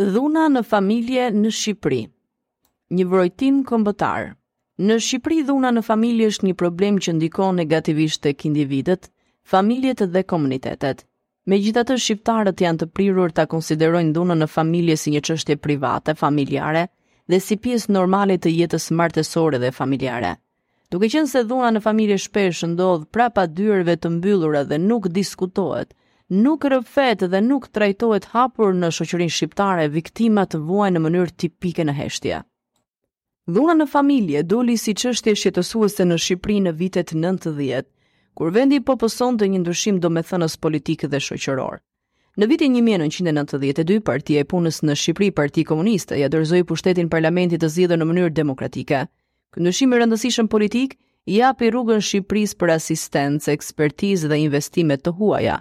Dhuna në familje në Shqipëri. Një vrojtim kombëtar. Në Shqipëri dhuna në familje është një problem që ndikon negativisht tek individët, familjet dhe komunitetet. Megjithatë shqiptarët janë të prirur ta konsiderojnë dhunën në familje si një çështje private, familjare dhe si pjesë normale të jetës martesore dhe familjare. Duke qenë se dhuna në familje shpesh ndodh prapa dyerve të mbyllura dhe nuk diskutohet, nuk rrëfehet dhe nuk trajtohet hapur në shoqërinë shqiptare, viktimat vuajnë në mënyrë tipike në heshtje. Dhuna në familje doli si çështje shqetësuese në Shqipëri në vitet 90, kur vendi po pësonte një ndryshim domethënës politik dhe shoqëror. Në vitin 1992, Partia e Punës në Shqipëri, Parti Komuniste, ia dorëzoi pushtetin parlamentit të zgjedhur në mënyrë demokratike. Ky ndryshim i rëndësishëm politik i hapi rrugën Shqipërisë për asistencë, ekspertizë dhe investime të huaja,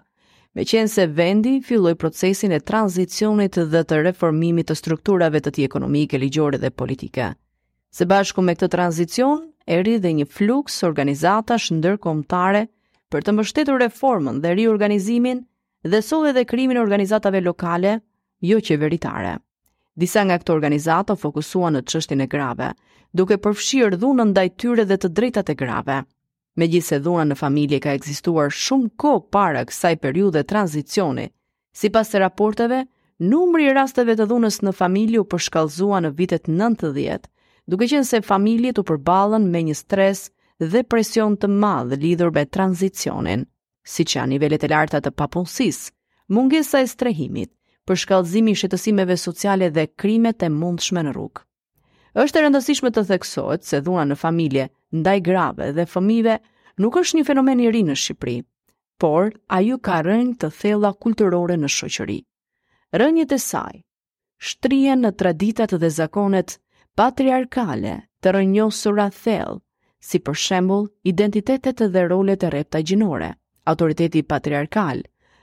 meqenëse vendi filloi procesin e tranzicionit dhe të reformimit të strukturave të tij ekonomike, ligjore dhe politike. Së bashku me këtë tranzicion, erdhi dhe një fluks organizatash ndërkombëtare për të mbështetur reformën dhe riorganizimin dhe solli dhe krijimin e organizatave lokale joqeveritare. Disa nga këto organizata fokusuan në çështjen e grave, duke përfshirë dhunën ndaj tyre dhe të drejtat e grave. Megjithëse dhuna në familje ka ekzistuar shumë kohë para kësaj periudhe tranzicioni, sipas raporteve, numri i rasteve të dhunës në familje u përshkallëzua në vitet 90, duke qenë se familjet u përballën me një stres dhe presion të madh lidhur me tranzicionin, siç janë nivelet e larta të papunësisë, mungesa e strehimit, përshkallëzimi i shqetësimeve sociale dhe krimet e mundshme në rrugë. Është e rëndësishme të theksohet se dhuna në familje ndaj grave dhe fëmijëve nuk është një fenomen i ri në Shqipëri, por ajo ka rrënjë të thella kulturore në shoqëri. Rrënjët e saj shtrihen në traditat dhe zakonet patriarkale të rrënjosura thellë si për shembull identitetet dhe rolet e rrepta gjinore, autoriteti patriarkal,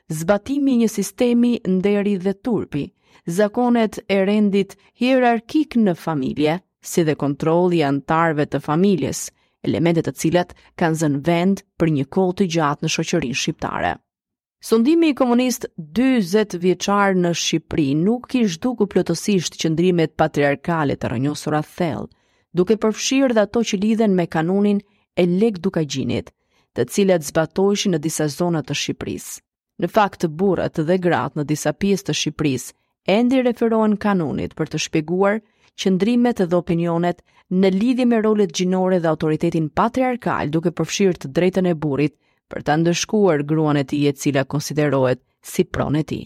zbatimi i një sistemi nderi dhe turpi, zakonet e rendit hierarkik në familje, si dhe kontrolli i anëtarëve të familjes, elemente të cilat kanë zënë vend për një kohë të gjatë në shoqërinë shqiptare. Sundimi komunist 40-vjeçar në Shqipëri nuk i zhduku plotësisht qëndrimet patriarkale të rrënjosura thellë, duke përfshirë dhe ato që lidhen me Kanunin e Lekë Dukagjinit, të cilat zbatoheshin në disa zona të Shqipërisë. Në fakt, burrat dhe gratë në disa pjesë të Shqipërisë ende referohen kanunit për të shpjeguar qëndrimet dhe opinionet në lidhje me rolet gjinore dhe autoritetin patriarkal duke përfshirë të drejtën e burrit për ta ndëshkuar gruan e tij e cila konsiderohet si pronë e tij.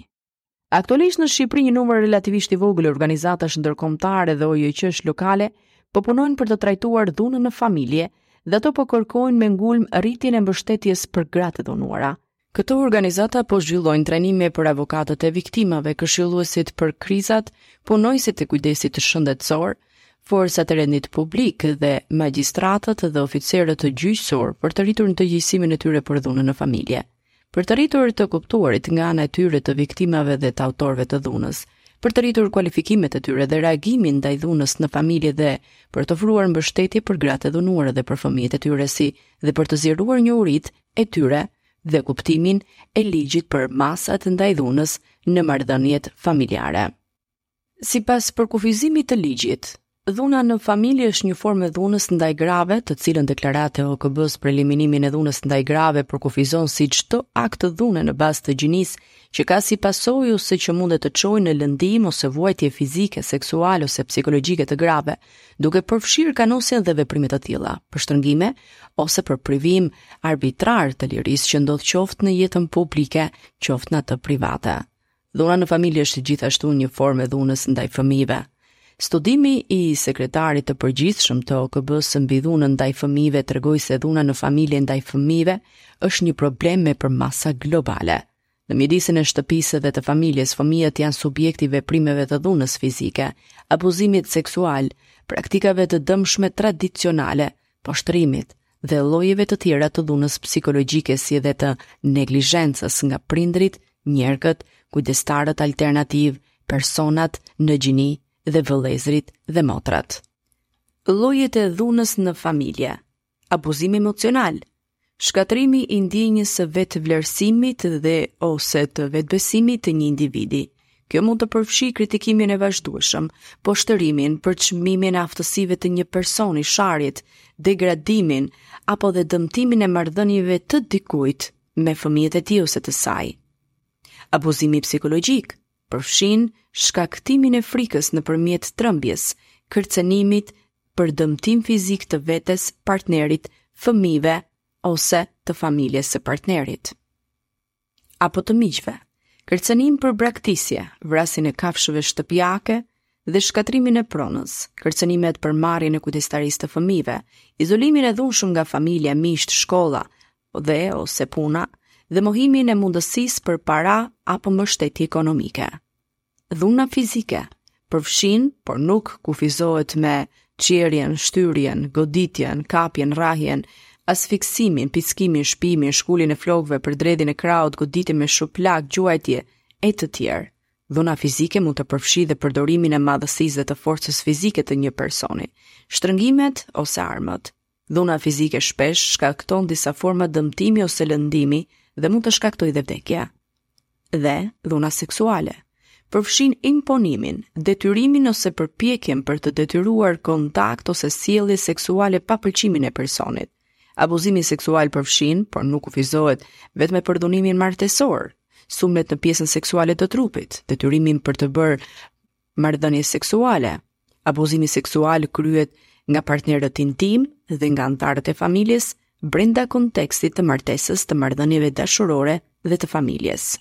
Aktualisht në Shqipëri një numër relativisht i vogël organizatash ndërkombëtare dhe OJQ-sh lokale po punojnë për të trajtuar dhunën në familje dhe ato po kërkojnë me ngulm rritjen e mbështetjes për gratë e dhunuara. Këto organizata po zhvillojnë trajnime për avokatët e viktimave, këshilluesit për krizat, punonjësit e kujdesit shëndetësor, forcat e rendit publik dhe magjistratët dhe oficerët gjyqësorë për të rritur ndërgjegjësimin e tyre për dhunën në familje. Për të rritur të kuptuarit nga ana e tyre të viktimave dhe të autorëve të dhunës, për të rritur kualifikimet e tyre dhe reagimin ndaj dhunës në familje dhe për të ofruar mbështetje për gratë e dhunuara dhe për fëmijët e tyre si dhe për të zgjeruar njohuritë e tyre dhe kuptimin e ligjit për masat ndaj dhunës në marrëdhëniet familjare. Sipas përkufizimit të ligjit, dhuna në familje është një formë e dhunës ndaj grave, të cilën deklarata e OKB-së për eliminimin e dhunës ndaj grave përkufizon si çdo akt dhune në bazë të gjinisë që ka si pasojë ose që mundet të çojë në lëndim ose vuajtje fizike, seksuale ose psikologjike të grave, duke përfshirë kanosjen dhe veprime të tilla, për shtrëngime ose për privim arbitrar të lirisë që ndodh qoftë në jetën publike, qoftë në atë private. Dhuna në familje është gjithashtu një formë e dhunës ndaj fëmijëve. Studimi i sekretarit të përgjithshëm të OKB-së mbi dhunën ndaj fëmijëve tregoi se dhuna në familje ndaj fëmijëve është një problem me përmasa globale. Në mjedisin e shtëpisë dhe të familjes, fëmijët janë subjekt i veprimeve të dhunës fizike, abuzimit seksual, praktikave të dëmshme tradicionale, poshtërimit dhe llojeve të tjera të dhunës psikologjike si dhe të neglizhencës nga prindërit, njerkët, kujdestarët alternativë, personat në gjini dhe vëllezërit dhe motrat. Llojet e dhunës në familje. Abuzimi emocional, shkatërrimi i ndjenjës së vetëvlerësimit dhe ose të vetëbesimit të një individi. Kjo mund të përfshijë kritikimin e vazhdueshëm, poshtërimin, përçmimin e aftësive të një personi, sharjet, degradimin apo dhe dëmtimin e marrëdhënieve të dikujt me fëmijët e tij ose të saj. Abuzimi psikologjik, përfshin shkaktimin e frikës nëpërmjet trembjes, kërcënimit për dëmtim fizik të vetes, partnerit, fëmijëve ose të familjes së partnerit apo të miqve, kërcënim për braktisje, vrasjen e kafshëve shtëpiake dhe shkatërrimin e pronës, kërcënimet për marrjen e kujdestarisë të fëmijëve, izolimin e dhunshëm nga familja, miqtë, shkolla, dhe ose puna dhe mohimin e mundësisë për para apo mbështetje ekonomike. Dhuna fizike përfshin, por nuk kufizohet me çjerrjen, shtyrjen, goditjen, kapjen, rrahjen, asfiksimin, pickimin, shpimin, shkuljen e flokëve, përdredhjen e krahut, goditjen me shuplakë, gjuajtje e të tjerë. Dhuna fizike mund të përfshijë dhe përdorimin e madhësisë dhe të forcës fizike të një personi, shtrëngimet ose armët, Dhuna fizike shpesh shkakton disa forma dëmtimi ose lëndimi dhe mund të shkaktojë dhe vdekje. Dhe dhuna seksuale përfshin imponimin, detyrimin ose përpjekjen për të detyruar kontakt ose sjellje seksuale pa pëlqimin e personit. Abuzimi seksual përfshin, por nuk kufizohet vetëm në përdhunimin martesor, sulmet në pjesën seksuale të trupit, detyrimin për të bërë marrëdhënie seksuale. Abuzimi seksual kryhet nga partnerët intimë dhe nga anëtarët e familjes brenda kontekstit të martesës të marrëdhënieve dashurore dhe të familjes.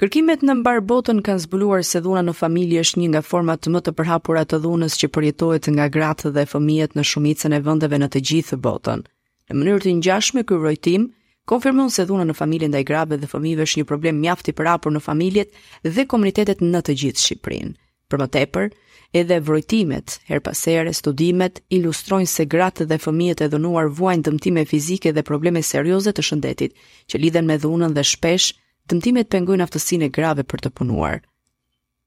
Kërkimet në mbarë botën kanë zbuluar se dhuna në familje është një nga format më të përhapura të dhunës që përjetohet nga gratë dhe fëmijët në shumicën e vendeve në të gjithë botën. Në mënyrë të ngjashme, ky vrojtim konfirmon se dhuna në familje ndaj grave dhe fëmijëve është një problem mjaft i përhapur në familjet dhe komunitetet në të gjithë Shqipërinë. Për më tepër, edhe vrojtimet, herë pas here, studimet ilustrojnë se gratë dhe fëmijët e dhunuar vuajnë dëmtime fizike dhe probleme serioze të shëndetit që lidhen me dhunën dhe shpesh dëmtimet pengojnë aftësinë e grave për të punuar.